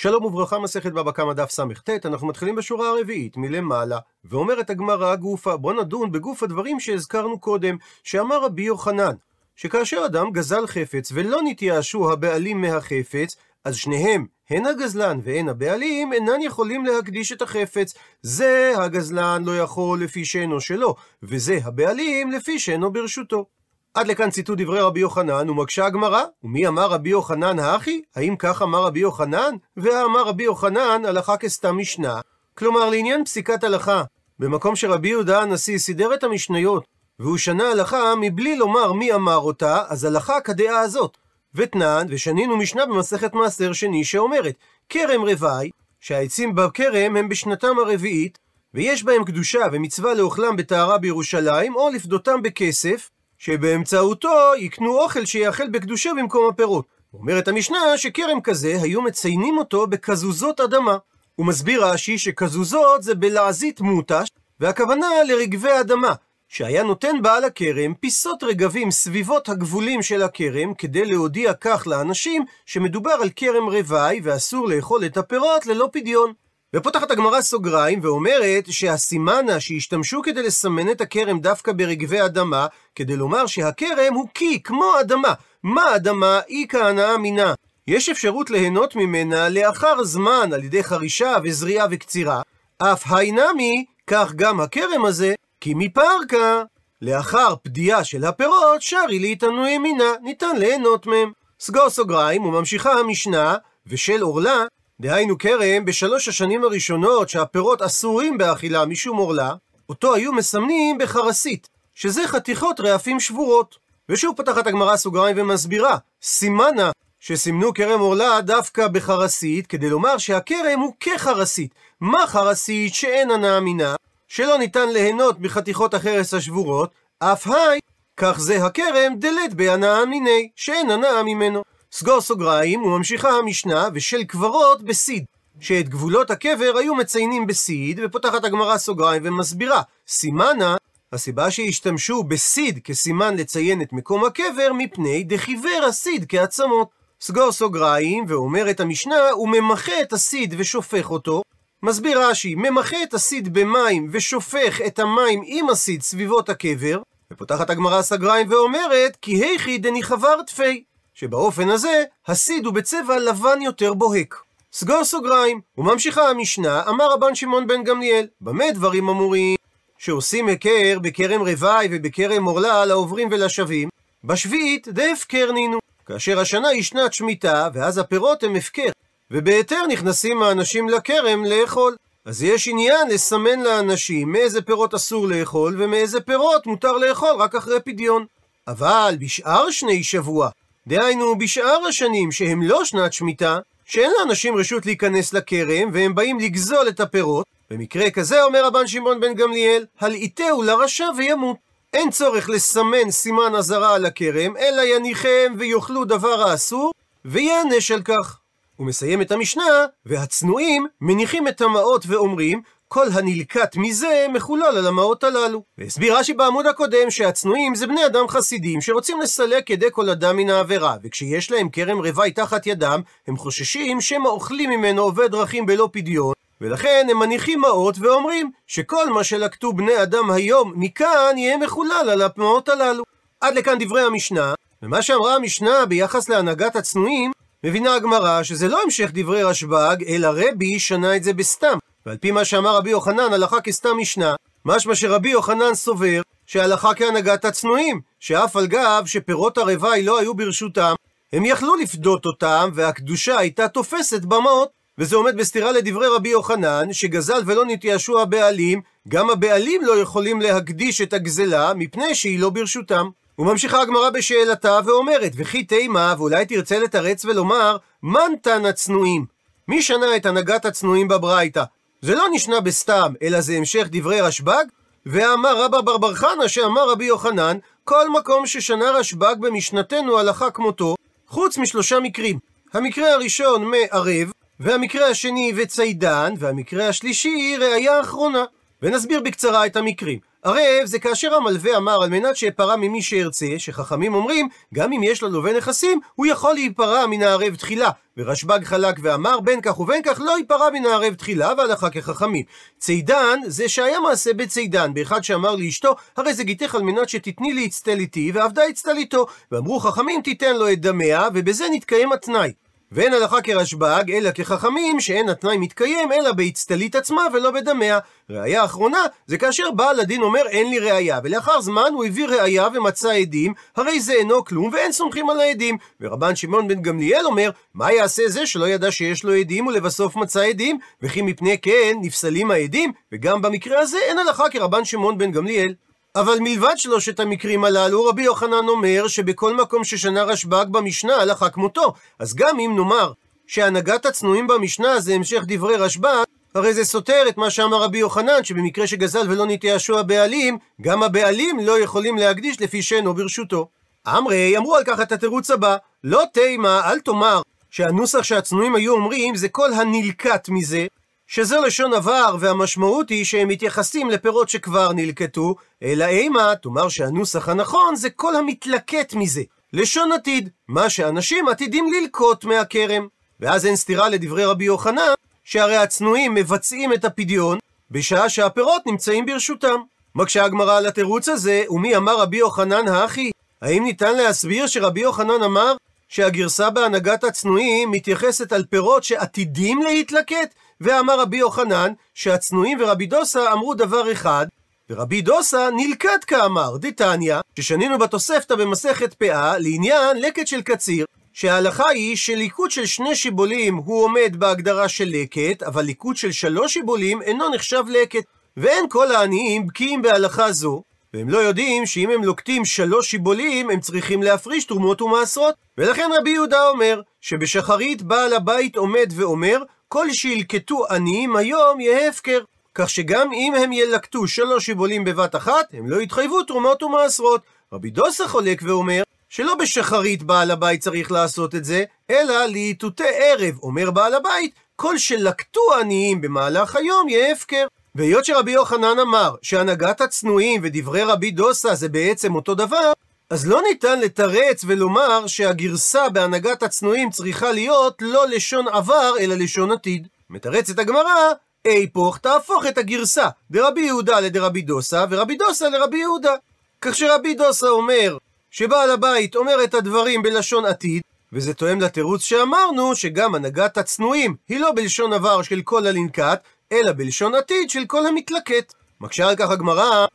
שלום וברכה, מסכת בבא קמא דף סט, אנחנו מתחילים בשורה הרביעית מלמעלה, ואומרת הגמרא גופה, בוא נדון בגוף הדברים שהזכרנו קודם, שאמר רבי יוחנן, שכאשר אדם גזל חפץ ולא נתייאשו הבעלים מהחפץ, אז שניהם, הן הגזלן והן הבעלים, אינן יכולים להקדיש את החפץ. זה הגזלן לא יכול לפי שאינו שלו, וזה הבעלים לפי שאינו ברשותו. עד לכאן ציטוט דברי רבי יוחנן, ומקשה הגמרא, ומי אמר רבי יוחנן האחי? האם כך אמר רבי יוחנן? ואמר רבי יוחנן, הלכה כסתם משנה. כלומר, לעניין פסיקת הלכה, במקום שרבי יהודה הנשיא סידר את המשניות, והוא שנה הלכה מבלי לומר מי אמר אותה, אז הלכה כדעה הזאת. ותנן, ושנינו משנה במסכת מעשר שני שאומרת, כרם רוואי, שהעצים בכרם הם בשנתם הרביעית, ויש בהם קדושה ומצווה לאוכלם בטהרה בירושלים, או לפדותם בכסף, שבאמצעותו יקנו אוכל שיאכל בקדושה במקום הפירות. אומרת המשנה שכרם כזה היו מציינים אותו בכזוזות אדמה. הוא מסביר רש"י שכזוזות זה בלעזית מותש, והכוונה לרגבי אדמה, שהיה נותן בעל הכרם פיסות רגבים סביבות הגבולים של הכרם, כדי להודיע כך לאנשים שמדובר על כרם רוואי ואסור לאכול את הפירות ללא פדיון. ופותחת הגמרא סוגריים ואומרת שהסימנה שהשתמשו כדי לסמן את הכרם דווקא ברגבי אדמה, כדי לומר שהכרם הוא קי, כמו אדמה. מה אדמה? אי כהנאה מינה. יש אפשרות ליהנות ממנה לאחר זמן על ידי חרישה וזריעה וקצירה. אף היינמי, כך גם הכרם הזה, כי מפרקה, לאחר פדיעה של הפירות, שרי להתענו ימינה, ניתן ליהנות מהם. סגור סוגריים, וממשיכה המשנה, ושל עורלה, דהיינו כרם, בשלוש השנים הראשונות שהפירות אסורים באכילה משום עורלה, אותו היו מסמנים בחרסית, שזה חתיכות רעפים שבורות. ושוב פתחת הגמרא סוגריים ומסבירה, סימנה שסימנו כרם עורלה דווקא בחרסית, כדי לומר שהכרם הוא כחרסית. מה חרסית שאין הנאה מינה, שלא ניתן ליהנות מחתיכות החרס השבורות, אף היי, כך זה הכרם דלת בהנאה מיני, שאין הנאה ממנו. סגור סוגריים, וממשיכה המשנה, ושל קברות בסיד. שאת גבולות הקבר היו מציינים בסיד, ופותחת הגמרא סוגריים ומסבירה, סימנה, הסיבה שהשתמשו בסיד כסימן לציין את מקום הקבר, מפני דחיבר הסיד כעצמות. סגור סוגריים, ואומרת המשנה, הוא ממחה את הסיד ושופך אותו. מסביר רש"י, ממחה את הסיד במים ושופך את המים עם הסיד סביבות הקבר, ופותחת הגמרא סגריים ואומרת, כי היכי דניחבר תפי. שבאופן הזה, הסיד הוא בצבע לבן יותר בוהק. סגור סוגריים, וממשיכה המשנה, אמר רבן שמעון בן גמליאל, במה דברים אמורים? שעושים היכר בכרם רוואי ובכרם עורלה לעוברים ולשבים, בשביעית דהפקר נינו. כאשר השנה היא שנת שמיטה, ואז הפירות הם הפקר, ובהיתר נכנסים האנשים לכרם לאכול. אז יש עניין לסמן לאנשים מאיזה פירות אסור לאכול, ומאיזה פירות מותר לאכול רק אחרי פדיון. אבל בשאר שני שבוע, דהיינו בשאר השנים שהם לא שנת שמיטה, שאין לאנשים רשות להיכנס לכרם, והם באים לגזול את הפירות, במקרה כזה אומר רבן שמעון בן גמליאל, הלעיטהו לרשע וימות. אין צורך לסמן סימן אזהרה על הכרם, אלא יניחם ויאכלו דבר האסור, ויענש על כך. הוא מסיים את המשנה, והצנועים מניחים את המעות ואומרים, כל הנלקט מזה מחולל על המעות הללו. והסביר רש"י בעמוד הקודם שהצנועים זה בני אדם חסידים שרוצים לסלק ידי כל אדם מן העבירה, וכשיש להם כרם רווי תחת ידם, הם חוששים שמא אוכלים ממנו עובד דרכים בלא פדיון, ולכן הם מניחים מעות ואומרים שכל מה שלקטו בני אדם היום מכאן יהיה מחולל על המעות הללו. עד לכאן דברי המשנה, ומה שאמרה המשנה ביחס להנהגת הצנועים, מבינה הגמרא שזה לא המשך דברי רשב"ג, אלא רבי שנה את זה בסתם. ועל פי מה שאמר רבי יוחנן, הלכה כסתם משנה, משמע שרבי יוחנן סובר שהלכה כהנהגת הצנועים, שאף על גב שפירות הרוואי לא היו ברשותם, הם יכלו לפדות אותם, והקדושה הייתה תופסת במעות. וזה עומד בסתירה לדברי רבי יוחנן, שגזל ולא נתייאשו הבעלים, גם הבעלים לא יכולים להקדיש את הגזלה, מפני שהיא לא ברשותם. וממשיכה הגמרא בשאלתה ואומרת, וכי תימה, ואולי תרצה לתרץ ולומר, מן תן הצנועים? מי שנה את הנהגת הצנועים בברייתא? זה לא נשנה בסתם, אלא זה המשך דברי רשב"ג? ואמר רבא בר בר חנא שאמר רבי יוחנן, כל מקום ששנה רשב"ג במשנתנו הלכה כמותו, חוץ משלושה מקרים. המקרה הראשון מערב, והמקרה השני וצידן, והמקרה השלישי ראייה אחרונה. ונסביר בקצרה את המקרים. ערב זה כאשר המלווה אמר על מנת שאפרע ממי שארצה, שחכמים אומרים, גם אם יש ללווה נכסים, הוא יכול להיפרע מן הערב תחילה. ורשב"ג חלק ואמר, בין כך ובין כך לא ייפרע מן הערב תחילה, והלכה כחכמים. צידן זה שהיה מעשה בצידן, באחד שאמר לאשתו, הרי זה גיתך על מנת שתתני לי אצטל איתי, ועבדה אצטל איתו. ואמרו חכמים, תיתן לו את דמיה, ובזה נתקיים התנאי. ואין הלכה כרשב"ג, אלא כחכמים, שאין התנאי מתקיים, אלא באצטלית עצמה ולא בדמיה. ראיה אחרונה, זה כאשר בעל הדין אומר אין לי ראיה, ולאחר זמן הוא הביא ראיה ומצא עדים, הרי זה אינו כלום ואין סומכים על העדים. ורבן שמעון בן גמליאל אומר, מה יעשה זה שלא ידע שיש לו עדים ולבסוף מצא עדים, וכי מפני כן נפסלים העדים, וגם במקרה הזה אין הלכה כרבן שמעון בן גמליאל. אבל מלבד שלושת המקרים הללו, רבי יוחנן אומר שבכל מקום ששנה רשב"ג במשנה הלכה כמותו. אז גם אם נאמר שהנהגת הצנועים במשנה זה המשך דברי רשב"ג, הרי זה סותר את מה שאמר רבי יוחנן, שבמקרה שגזל ולא נתייאשו הבעלים, גם הבעלים לא יכולים להקדיש לפי שאינו ברשותו. אמרי, אמרו על כך את התירוץ הבא, לא תימה, אל תאמר, שהנוסח שהצנועים היו אומרים זה כל הנלקט מזה, שזה לשון עבר, והמשמעות היא שהם מתייחסים לפירות שכבר נלקטו, אלא אימה, תאמר שהנוסח הנכון זה כל המתלקט מזה. לשון עתיד, מה שאנשים עתידים ללקוט מהכרם. ואז אין סתירה לדברי רבי יוחנן, שהרי הצנועים מבצעים את הפדיון, בשעה שהפירות נמצאים ברשותם. מקשה הגמרא על התירוץ הזה, ומי אמר רבי יוחנן האחי? האם ניתן להסביר שרבי יוחנן אמר שהגרסה בהנהגת הצנועים מתייחסת על פירות שעתידים להתלקט, ואמר רבי יוחנן שהצנועים ורבי דוסה אמרו דבר אחד, ורבי דוסה נלקט כאמר, דתניא, ששנינו בתוספתא במסכת פאה, לעניין לקט של קציר, שההלכה היא שליקוט של שני שיבולים הוא עומד בהגדרה של לקט, אבל ליקוט של שלוש שיבולים אינו נחשב לקט. ואין כל העניים בקיאים בהלכה זו, והם לא יודעים שאם הם לוקטים שלוש שיבולים, הם צריכים להפריש תרומות ומעשרות. ולכן רבי יהודה אומר, שבשחרית בעל הבית עומד ואומר, כל שילקטו עניים היום יהיה הפקר. כך שגם אם הם ילקטו שלוש שיבולים בבת אחת, הם לא יתחייבו תרומות ומעשרות. רבי דוסה חולק ואומר, שלא בשחרית בעל הבית צריך לעשות את זה, אלא לאיתותי ערב, אומר בעל הבית, כל שלקטו עניים במהלך היום יהיה הפקר. והיות שרבי יוחנן אמר שהנהגת הצנועים ודברי רבי דוסה זה בעצם אותו דבר, אז לא ניתן לתרץ ולומר שהגרסה בהנהגת הצנועים צריכה להיות לא לשון עבר, אלא לשון עתיד. מתרצת הגמרא, איפוך תהפוך את הגרסה דרבי יהודה לדרבי דוסה, ורבי דוסה לרבי יהודה. כך שרבי דוסה אומר שבעל הבית אומר את הדברים בלשון עתיד, וזה תואם לתירוץ שאמרנו שגם הנהגת הצנועים היא לא בלשון עבר של כל הלנקת, אלא בלשון עתיד של כל המתלקט. מקשה על כך הגמרא,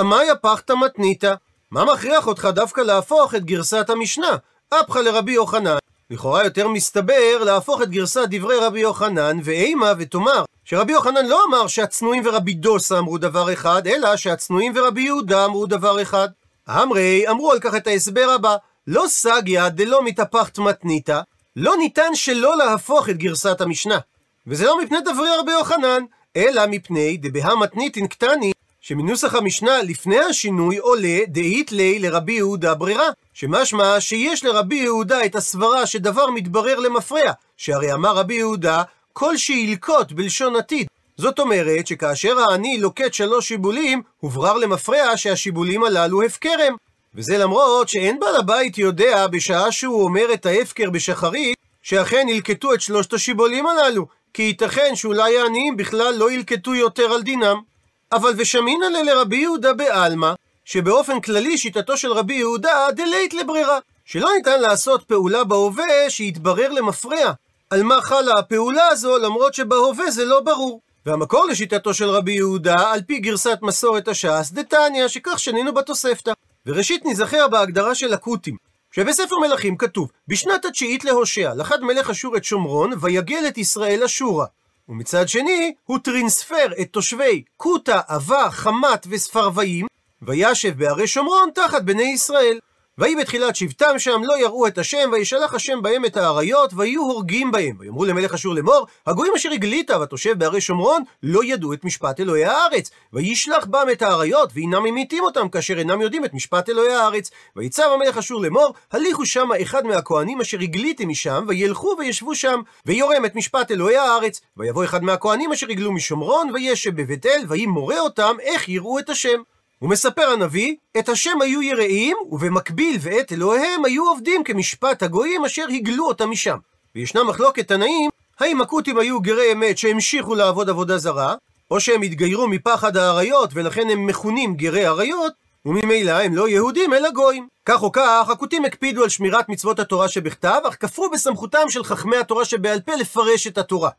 אמיה פחתא מתניתא, מה מכריח אותך דווקא להפוך את גרסת המשנה? אפחא לרבי יוחנן. לכאורה יותר מסתבר להפוך את גרסת דברי רבי יוחנן, ואימה ותאמר, שרבי יוחנן לא אמר שהצנועים ורבי דוסה אמרו דבר אחד, אלא שהצנועים ורבי יהודה אמרו דבר אחד. אמרי אמרו על כך את ההסבר הבא, לא סגיה דלא מתהפכת מתניתא, לא ניתן שלא להפוך את גרסת המשנה. וזה לא מפני דברי רבי יוחנן, אלא מפני דבהה מתניתין קטני, שמנוסח המשנה לפני השינוי עולה דאית ליה לרבי יהודה ברירה, שמשמע שיש לרבי יהודה את הסברה שדבר מתברר למפרע, שהרי אמר רבי יהודה, כל שילקוט בלשון עתיד. זאת אומרת שכאשר העני לוקט שלוש שיבולים, הוברר למפרע שהשיבולים הללו הפקרם. וזה למרות שאין בעל הבית יודע בשעה שהוא אומר את ההפקר בשחרית, שאכן ילקטו את שלושת השיבולים הללו, כי ייתכן שאולי העניים בכלל לא ילקטו יותר על דינם. אבל ושמינא לרבי יהודה בעלמא, שבאופן כללי שיטתו של רבי יהודה דלית לברירה, שלא ניתן לעשות פעולה בהווה שיתברר למפרע. על מה חלה הפעולה הזו, למרות שבהווה זה לא ברור. והמקור לשיטתו של רבי יהודה, על פי גרסת מסורת הש"ס, דתניא, שכך שנינו בתוספתא. וראשית ניזכר בהגדרה של הכותים, שבספר מלכים כתוב, בשנת התשיעית להושע, לחד מלך אשור את שומרון, ויגל את ישראל אשורה. ומצד שני, הוא טרינספר את תושבי כותה, עבה, חמת וספרוויים, וישב בערי שומרון תחת בני ישראל. ויהי בתחילת שבטם שם, לא יראו את השם, וישלח השם בהם את האריות, ויהיו הורגים בהם. ויאמרו למלך אשור לאמור, הגויים אשר הגלית ותושב בערי שומרון, לא ידעו את משפט אלוהי הארץ. וישלח בם את האריות, ואינם ממיתים אותם, כאשר אינם יודעים את משפט אלוהי הארץ. ויצב המלך אשור לאמור, הליכו שמה אחד מהכהנים אשר הגליתם משם, וילכו וישבו שם, ויורם את משפט אלוהי הארץ. ויבוא אחד מהכהנים אשר הגלו משומרון, וישב בבית אל, ויהי מורה אותם איך יראו את השם. ומספר הנביא, את השם היו יראים, ובמקביל ואת אלוהיהם היו עובדים כמשפט הגויים אשר הגלו אותם משם. וישנה מחלוקת תנאים, האם הכותים היו גרי אמת שהמשיכו לעבוד עבודה זרה, או שהם התגיירו מפחד האריות ולכן הם מכונים גרי אריות, וממילא הם לא יהודים אלא גויים. כך או כך, הכותים הקפידו על שמירת מצוות התורה שבכתב, אך כפרו בסמכותם של חכמי התורה שבעל פה לפרש את התורה.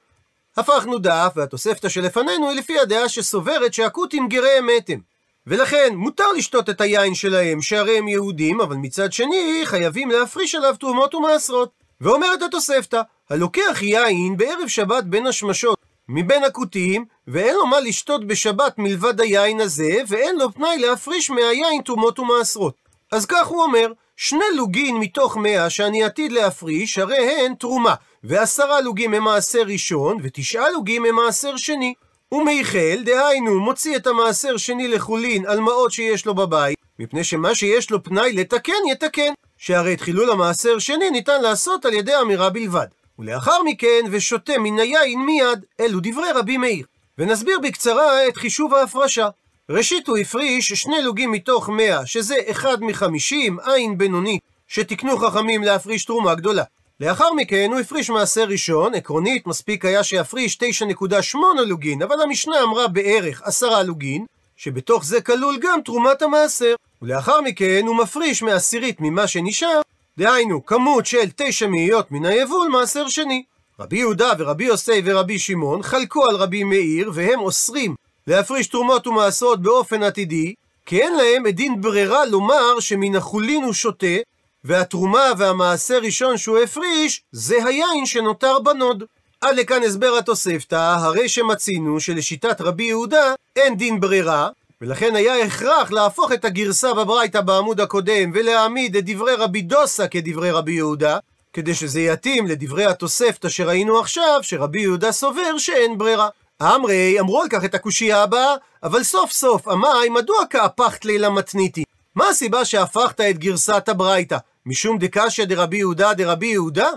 הפכנו דף, והתוספתא שלפנינו היא לפי הדעה שסוברת שהכותים גרי אמת הם. ולכן מותר לשתות את היין שלהם, שהרי הם יהודים, אבל מצד שני חייבים להפריש עליו תרומות ומעשרות. ואומרת התוספתא, הלוקח יין בערב שבת בין השמשות מבין הכותים, ואין לו מה לשתות בשבת מלבד היין הזה, ואין לו פנאי להפריש מהיין תרומות ומעשרות. אז כך הוא אומר, שני לוגין מתוך מאה שאני עתיד להפריש, הרי הן תרומה, ועשרה לוגים הם מעשר ראשון, ותשעה לוגים הם מעשר שני. ומייחל, דהיינו, מוציא את המעשר שני לחולין על מעות שיש לו בבית, מפני שמה שיש לו פנאי לתקן, יתקן. שהרי את חילול המעשר שני ניתן לעשות על ידי אמירה בלבד. ולאחר מכן, ושותה מן היין מיד, אלו דברי רבי מאיר. ונסביר בקצרה את חישוב ההפרשה. ראשית הוא הפריש שני לוגים מתוך מאה, שזה אחד מחמישים, עין בינונית, שתיקנו חכמים להפריש תרומה גדולה. לאחר מכן הוא הפריש מעשר ראשון, עקרונית מספיק היה שיפריש 9.8 לוגין, אבל המשנה אמרה בערך עשרה לוגין, שבתוך זה כלול גם תרומת המעשר. ולאחר מכן הוא מפריש מעשירית ממה שנשאר, דהיינו כמות של תשע מאיות מן היבול מעשר שני. רבי יהודה ורבי יוסי ורבי שמעון חלקו על רבי מאיר, והם אוסרים להפריש תרומות ומעשרות באופן עתידי, כי אין להם דין ברירה לומר שמן החולין הוא שותה, והתרומה והמעשר ראשון שהוא הפריש, זה היין שנותר בנוד. עד לכאן הסבר התוספתא, הרי שמצינו שלשיטת רבי יהודה אין דין ברירה, ולכן היה הכרח להפוך את הגרסה בברייתא בעמוד הקודם ולהעמיד את דברי רבי דוסה כדברי רבי יהודה, כדי שזה יתאים לדברי התוספתא שראינו עכשיו, שרבי יהודה סובר שאין ברירה. אמרי, אמרו על כך את הקושייה הבאה, אבל סוף סוף, עמי, מדוע כאפחת לילה מתניתי? מה הסיבה שהפכת את גרסת הברייתא? משום דקשיא דרבי יהודה דרבי יהודה?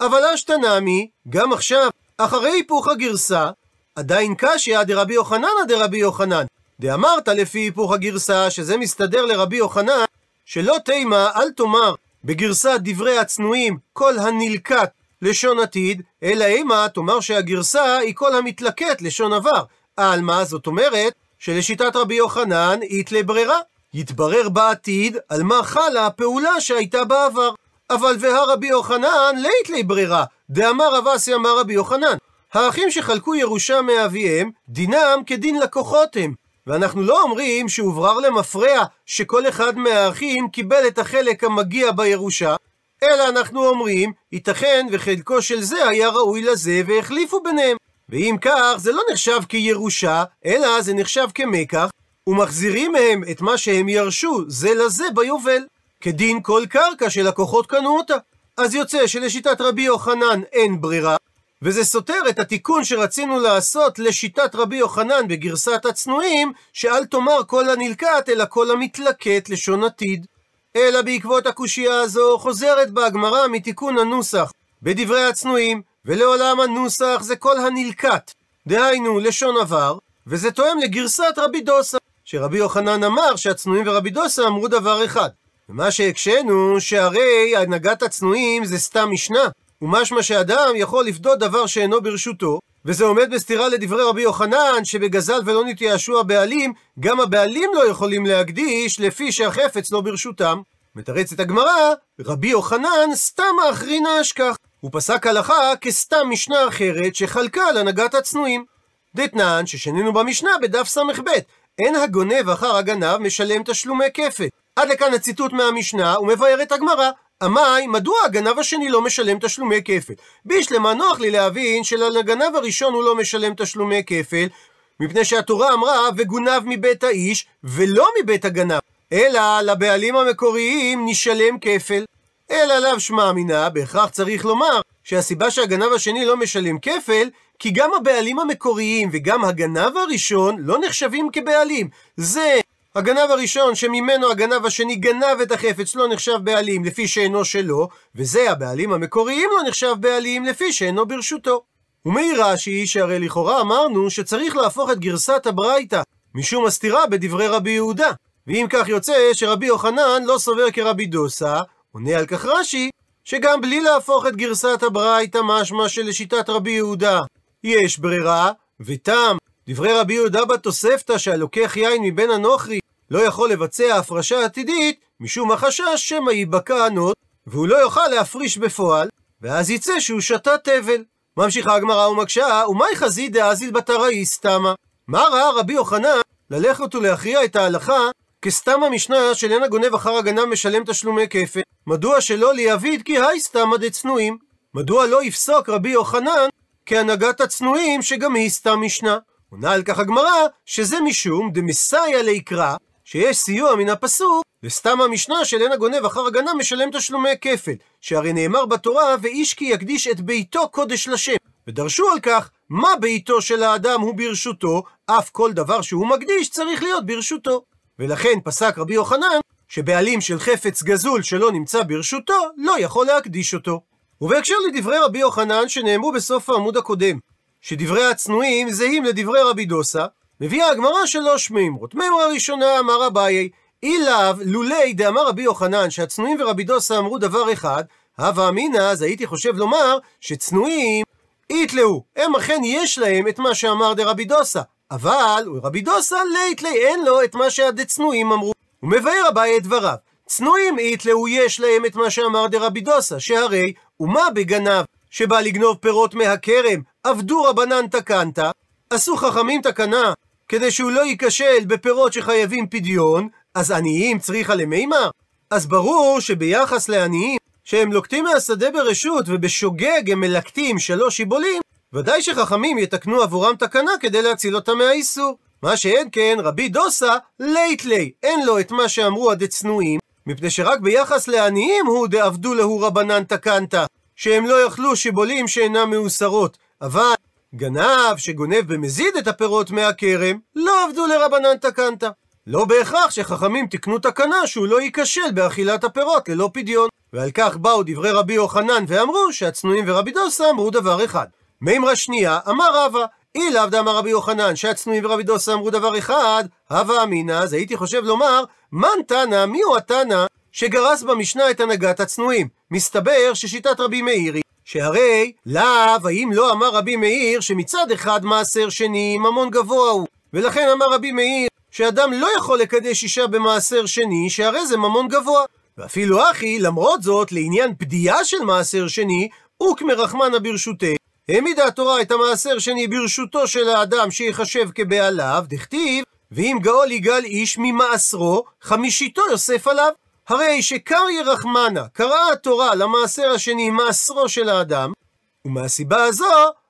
אבל אשתנמי, גם עכשיו, אחרי היפוך הגרסה, עדיין קשיא דרבי יוחננא דרבי יוחנן. דאמרת לפי היפוך הגרסה, שזה מסתדר לרבי יוחנן, שלא תימה אל תאמר בגרסת דברי הצנועים כל הנלקט לשון עתיד, אלא אימה תאמר שהגרסה היא כל המתלקט לשון עבר. על מה זאת אומרת? שלשיטת רבי יוחנן אית לברירה. יתברר בעתיד על מה חלה הפעולה שהייתה בעבר. אבל והרבי יוחנן לית לי ברירה, דאמר רב אסי אמר רבי יוחנן. האחים שחלקו ירושה מאביהם, דינם כדין לקוחות הם. ואנחנו לא אומרים שהוברר למפרע שכל אחד מהאחים קיבל את החלק המגיע בירושה, אלא אנחנו אומרים, ייתכן וחלקו של זה היה ראוי לזה והחליפו ביניהם. ואם כך, זה לא נחשב כירושה, אלא זה נחשב כמקח, ומחזירים מהם את מה שהם ירשו זה לזה ביובל, כדין כל קרקע שלקוחות קנו אותה. אז יוצא שלשיטת רבי יוחנן אין ברירה, וזה סותר את התיקון שרצינו לעשות לשיטת רבי יוחנן בגרסת הצנועים, שאל תאמר כל הנלקט אלא כל המתלקט לשון עתיד. אלא בעקבות הקושייה הזו חוזרת בה הגמרא מתיקון הנוסח בדברי הצנועים, ולעולם הנוסח זה כל הנלקט, דהיינו לשון עבר, וזה תואם לגרסת רבי דוסה, שרבי יוחנן אמר שהצנועים ורבי דוסה אמרו דבר אחד. ומה שהקשינו, שהרי הנהגת הצנועים זה סתם משנה, ומשמע שאדם יכול לפדות דבר שאינו ברשותו, וזה עומד בסתירה לדברי רבי יוחנן, שבגזל ולא נתייאשו הבעלים, גם הבעלים לא יכולים להקדיש לפי שהחפץ לא ברשותם. מתרצת הגמרא, רבי יוחנן סתם האחרינא אשכח. הוא פסק הלכה כסתם משנה אחרת שחלקה על הנהגת הצנועים. דתנן ששנינו במשנה בדף ס"ב, אין הגונב אחר הגנב משלם תשלומי כפל. עד לכאן הציטוט מהמשנה, את הגמרא. עמי, מדוע הגנב השני לא משלם תשלומי כפל? בישלמה נוח לי להבין שלגנב הראשון הוא לא משלם תשלומי כפל, מפני שהתורה אמרה, וגונב מבית האיש, ולא מבית הגנב. אלא לבעלים המקוריים נשלם כפל. אלא לאו שמע מינה, בהכרח צריך לומר שהסיבה שהגנב השני לא משלם כפל, כי גם הבעלים המקוריים וגם הגנב הראשון לא נחשבים כבעלים. זה הגנב הראשון שממנו הגנב השני גנב את החפץ לא נחשב בעלים לפי שאינו שלו, וזה הבעלים המקוריים לא נחשב בעלים לפי שאינו ברשותו. ומעיר רש"י שהרי לכאורה אמרנו שצריך להפוך את גרסת הברייתא משום הסתירה בדברי רבי יהודה. ואם כך יוצא שרבי יוחנן לא סובר כרבי דוסה, עונה על כך רש"י, שגם בלי להפוך את גרסת הברייתא משמע שלשיטת רבי יהודה יש ברירה, ותם דברי רבי יהודה בתוספתא שהלוקח יין מבין הנוכרי לא יכול לבצע הפרשה עתידית, משום החשש שמא ייבקע הנוט, והוא לא יוכל להפריש בפועל, ואז יצא שהוא שתה תבל. ממשיכה הגמרא ומקשה, ומאי חזי דאזיל בתראי סתמה? מה ראה רבי יוחנן ללכת ולהכריע את ההלכה כסתם המשנה של אין הגונב אחר הגנב משלם תשלומי כפל? מדוע שלא ליביד כי היי סתמא דצנועים? מדוע לא יפסוק רבי יוחנן כהנהגת הצנועים שגם היא סתם משנה? עונה על כך הגמרא שזה משום דמסייע ליקרא שיש סיוע מן הפסוק וסתם המשנה של אין הגונב אחר הגנב משלם תשלומי כפל שהרי נאמר בתורה ואיש כי יקדיש את ביתו קודש לשם ודרשו על כך מה ביתו של האדם הוא ברשותו? אף כל דבר שהוא מקדיש צריך להיות ברשותו ולכן פסק רבי יוחנן שבעלים של חפץ גזול שלא נמצא ברשותו לא יכול להקדיש אותו ובהקשר לדברי רבי יוחנן שנאמרו בסוף העמוד הקודם שדברי הצנועים זהים לדברי רבי דוסה מביאה הגמרא שלוש מימרות. מימרה ראשונה אמר אביי, אילאו לולי דאמר רבי יוחנן שהצנועים ורבי דוסה אמרו דבר אחד, הווה אמינא אז הייתי חושב לומר שצנועים איתלאו, הם אכן יש להם את מה שאמר דרבי דוסה, אבל רבי דוסה ליתלי אין לו את מה שהדצנועים אמרו. הוא מבאר אביי את דבריו. צנועים איתלאו יש להם את מה שאמר דרבי דוסה, שהרי ומה בגנב שבא לגנוב פירות מהכרם, עבדו רבנן תקנת, עשו חכמים תקנה כדי שהוא לא ייכשל בפירות שחייבים פדיון, אז עניים צריכה למימר? אז ברור שביחס לעניים, שהם לוקטים מהשדה ברשות ובשוגג הם מלקטים שלוש שיבולים, ודאי שחכמים יתקנו עבורם תקנה כדי להציל אותם מהאיסור. מה שאין כן, רבי דוסה, לית לי, אין לו את מה שאמרו הדצנועים, מפני שרק ביחס לעניים הוא דעבדו להו רבנן תקנת, שהם לא יאכלו שיבולים שאינם מאוסרות, אבל גנב שגונב במזיד את הפירות מהכרם, לא עבדו לרבנן תקנת. לא בהכרח שחכמים תקנו תקנה שהוא לא ייכשל באכילת הפירות ללא פדיון. ועל כך באו דברי רבי יוחנן ואמרו שהצנועים ורבי דוסה אמרו דבר אחד. מימרה שנייה, אמר רבא, אי לאו דאמר רבי יוחנן שהצנועים ורבי דוסה אמרו דבר אחד, הווה אמינא, אז הייתי חושב לומר, מן תנא, מי הוא התנא שגרס במשנה את הנהגת הצנועים? מסתבר ששיטת רבי מאיר היא שהרי לאו האם לא אמר רבי מאיר שמצד אחד מעשר שני ממון גבוה הוא ולכן אמר רבי מאיר שאדם לא יכול לקדש אישה במעשר שני שהרי זה ממון גבוה ואפילו אחי למרות זאת לעניין פדיעה של מעשר שני אוקמא רחמנא ברשותי העמידה התורה את המעשר שני ברשותו של האדם שיחשב כבעליו דכתיב ואם גאול יגאל איש ממעשרו חמישיתו יוסף עליו הרי שקריה רחמנה, קראה התורה למעשר השני מעשרו של האדם, ומהסיבה הזו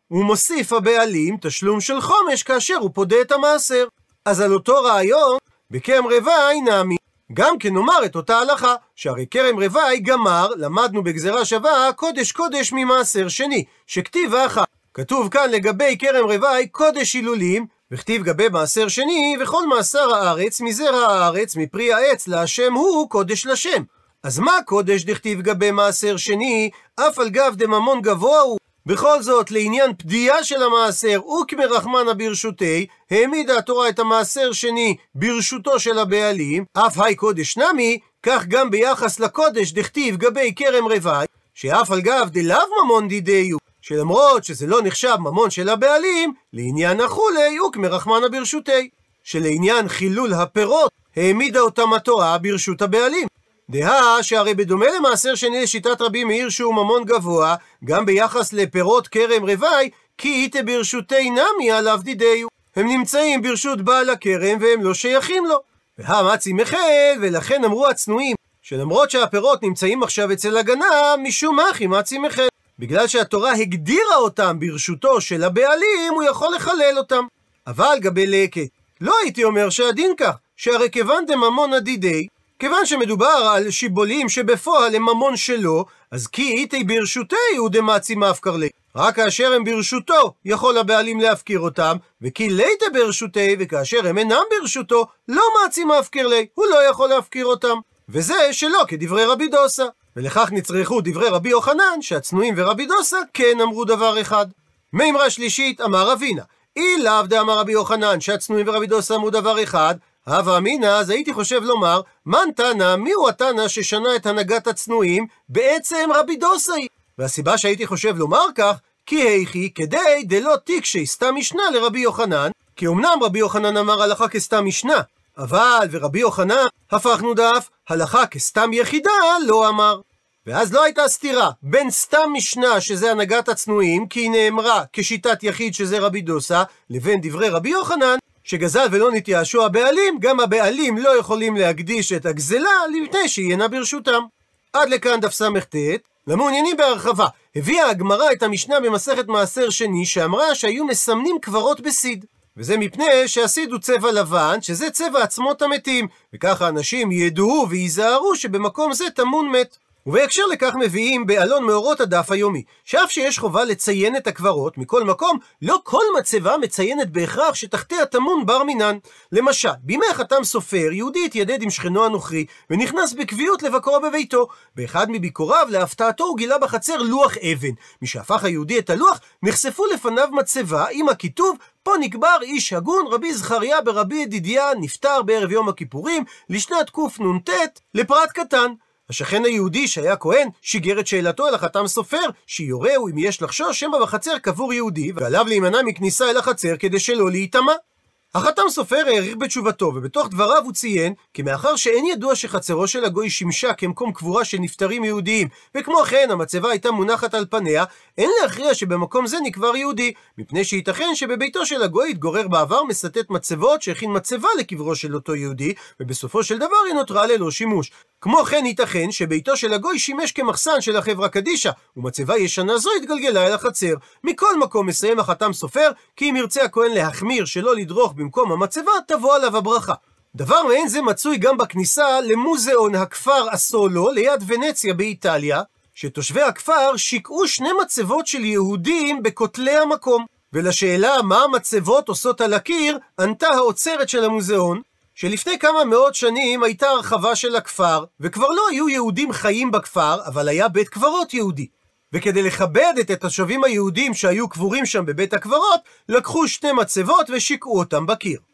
הוא מוסיף הבעלים תשלום של חומש כאשר הוא פודה את המעשר. אז על אותו רעיון, בכרם רבעי נעמי. גם כן נאמר את אותה הלכה, שהרי כרם רבעי גמר, למדנו בגזרה שווה, קודש קודש ממעשר שני, שכתיב אחת. כתוב כאן לגבי כרם רבעי קודש הילולים, וכתיב גבי מעשר שני, וכל מעשר הארץ, מזרע הארץ, מפרי העץ, להשם הוא קודש לשם. אז מה קודש דכתיב גבי מעשר שני, אף על גב דממון גבוה הוא? בכל זאת, לעניין פדיעה של המעשר, וכמרחמנה ברשותי, העמידה התורה את המעשר שני ברשותו של הבעלים, אף היי קודש נמי, כך גם ביחס לקודש דכתיב גבי כרם רווי, שאף על גב דלאו ממון דידיו, שלמרות שזה לא נחשב ממון של הבעלים, לעניין החולי הוא כמרחמנה ברשותי. שלעניין חילול הפירות, העמידה אותם התורה ברשות הבעלים. דהה שהרי בדומה למעשר שני לשיטת רבי מאיר שהוא ממון גבוה, גם ביחס לפירות כרם רווי, כי איתה ברשותי נמי עליו דידיו. הם נמצאים ברשות בעל הכרם והם לא שייכים לו. והמצי מחל, ולכן אמרו הצנועים, שלמרות שהפירות נמצאים עכשיו אצל הגנב, משום מה חימצי מחל. בגלל שהתורה הגדירה אותם ברשותו של הבעלים, הוא יכול לחלל אותם. אבל גבי לקט, לא הייתי אומר שהדין כך, שהרי כיוון דממון הדידי, כיוון שמדובר על שיבולים שבפועל הם ממון שלו, אז כי איתי ברשותי הוא דמצי מפקר לי. רק כאשר הם ברשותו, יכול הבעלים להפקיר אותם, וכי ליתה ברשותי, וכאשר הם אינם ברשותו, לא מצי מפקר לי, הוא לא יכול להפקיר אותם. וזה שלא כדברי רבי דוסה. ולכך נצרכו דברי רבי יוחנן, שהצנועים ורבי דוסה כן אמרו דבר אחד. מימרה שלישית, אמר אבינה, אי לאו דאמר רבי יוחנן, שהצנועים ורבי דוסה אמרו דבר אחד, הווה אמינא, אז הייתי חושב לומר, מן תנא, מיהו התנא ששנה את הנהגת הצנועים? בעצם רבי דוסאי. והסיבה שהייתי חושב לומר כך, כי היכי כדי דלא תיקשי סתם משנה לרבי יוחנן, כי אמנם רבי יוחנן אמר הלכה כסתם משנה, אבל ורבי יוחנן, הפכנו דף, הלכה כסתם יחידה לא אמר. ואז לא הייתה סתירה בין סתם משנה שזה הנהגת הצנועים, כי היא נאמרה כשיטת יחיד שזה רבי דוסה, לבין דברי רבי יוחנן, שגזל ולא נתייאשו הבעלים, גם הבעלים לא יכולים להקדיש את הגזלה לפני שהיא אינה ברשותם. עד לכאן דף סט. למעוניינים בהרחבה, הביאה הגמרא את המשנה במסכת מעשר שני, שאמרה שהיו מסמנים קברות בסיד. וזה מפני שהסיד הוא צבע לבן, שזה צבע עצמות המתים, וככה אנשים ידעו וייזהרו שבמקום זה טמון מת. ובהקשר לכך מביאים באלון מאורות הדף היומי, שאף שיש חובה לציין את הקברות, מכל מקום, לא כל מצבה מציינת בהכרח שתחתיה טמון בר מינן. למשל, בימי חתם סופר, יהודי התיידד עם שכנו הנוכרי, ונכנס בקביעות לבקרו בביתו. באחד מביקוריו, להפתעתו, הוא גילה בחצר לוח אבן. משהפך היהודי את הלוח, נחשפו לפניו מצבה עם הכיתוב פה נקבר איש הגון, רבי זכריה ברבי ידידיה, נפטר בערב יום הכיפורים, לשנת קנ"ט, לפרט קטן. השכן היהודי שהיה כהן שיגר את שאלתו אל החתם סופר שיורהו אם יש לחשוש שמא בחצר קבור יהודי ועליו להימנע מכניסה אל החצר כדי שלא להיטמע. החתם סופר העריך בתשובתו, ובתוך דבריו הוא ציין כי מאחר שאין ידוע שחצרו של הגוי שימשה כמקום קבורה של נפטרים יהודיים, וכמו כן המצבה הייתה מונחת על פניה, אין להכריע שבמקום זה נקבר יהודי, מפני שייתכן שבביתו של הגוי התגורר בעבר מסתת מצבות שהכין מצבה לקברו של אותו יהודי, ובסופו של דבר היא נותרה ללא שימוש. כמו כן ייתכן שביתו של הגוי שימש כמחסן של החברה קדישא, ומצבה ישנה זו התגלגלה אל החצר. מכל מקום מסיים החתם סופר, כי אם ירצה הכהן להחמיר שלא לדרוך במקום המצבה, תבוא עליו הברכה. דבר מעין זה מצוי גם בכניסה למוזיאון הכפר אסולו ליד ונציה באיטליה, שתושבי הכפר שיקעו שני מצבות של יהודים בכותלי המקום. ולשאלה מה המצבות עושות על הקיר, ענתה האוצרת של המוזיאון, שלפני כמה מאות שנים הייתה הרחבה של הכפר, וכבר לא היו יהודים חיים בכפר, אבל היה בית קברות יהודי. וכדי לכבד את התושבים היהודים שהיו קבורים שם בבית הקברות, לקחו שתי מצבות ושיקעו אותם בקיר.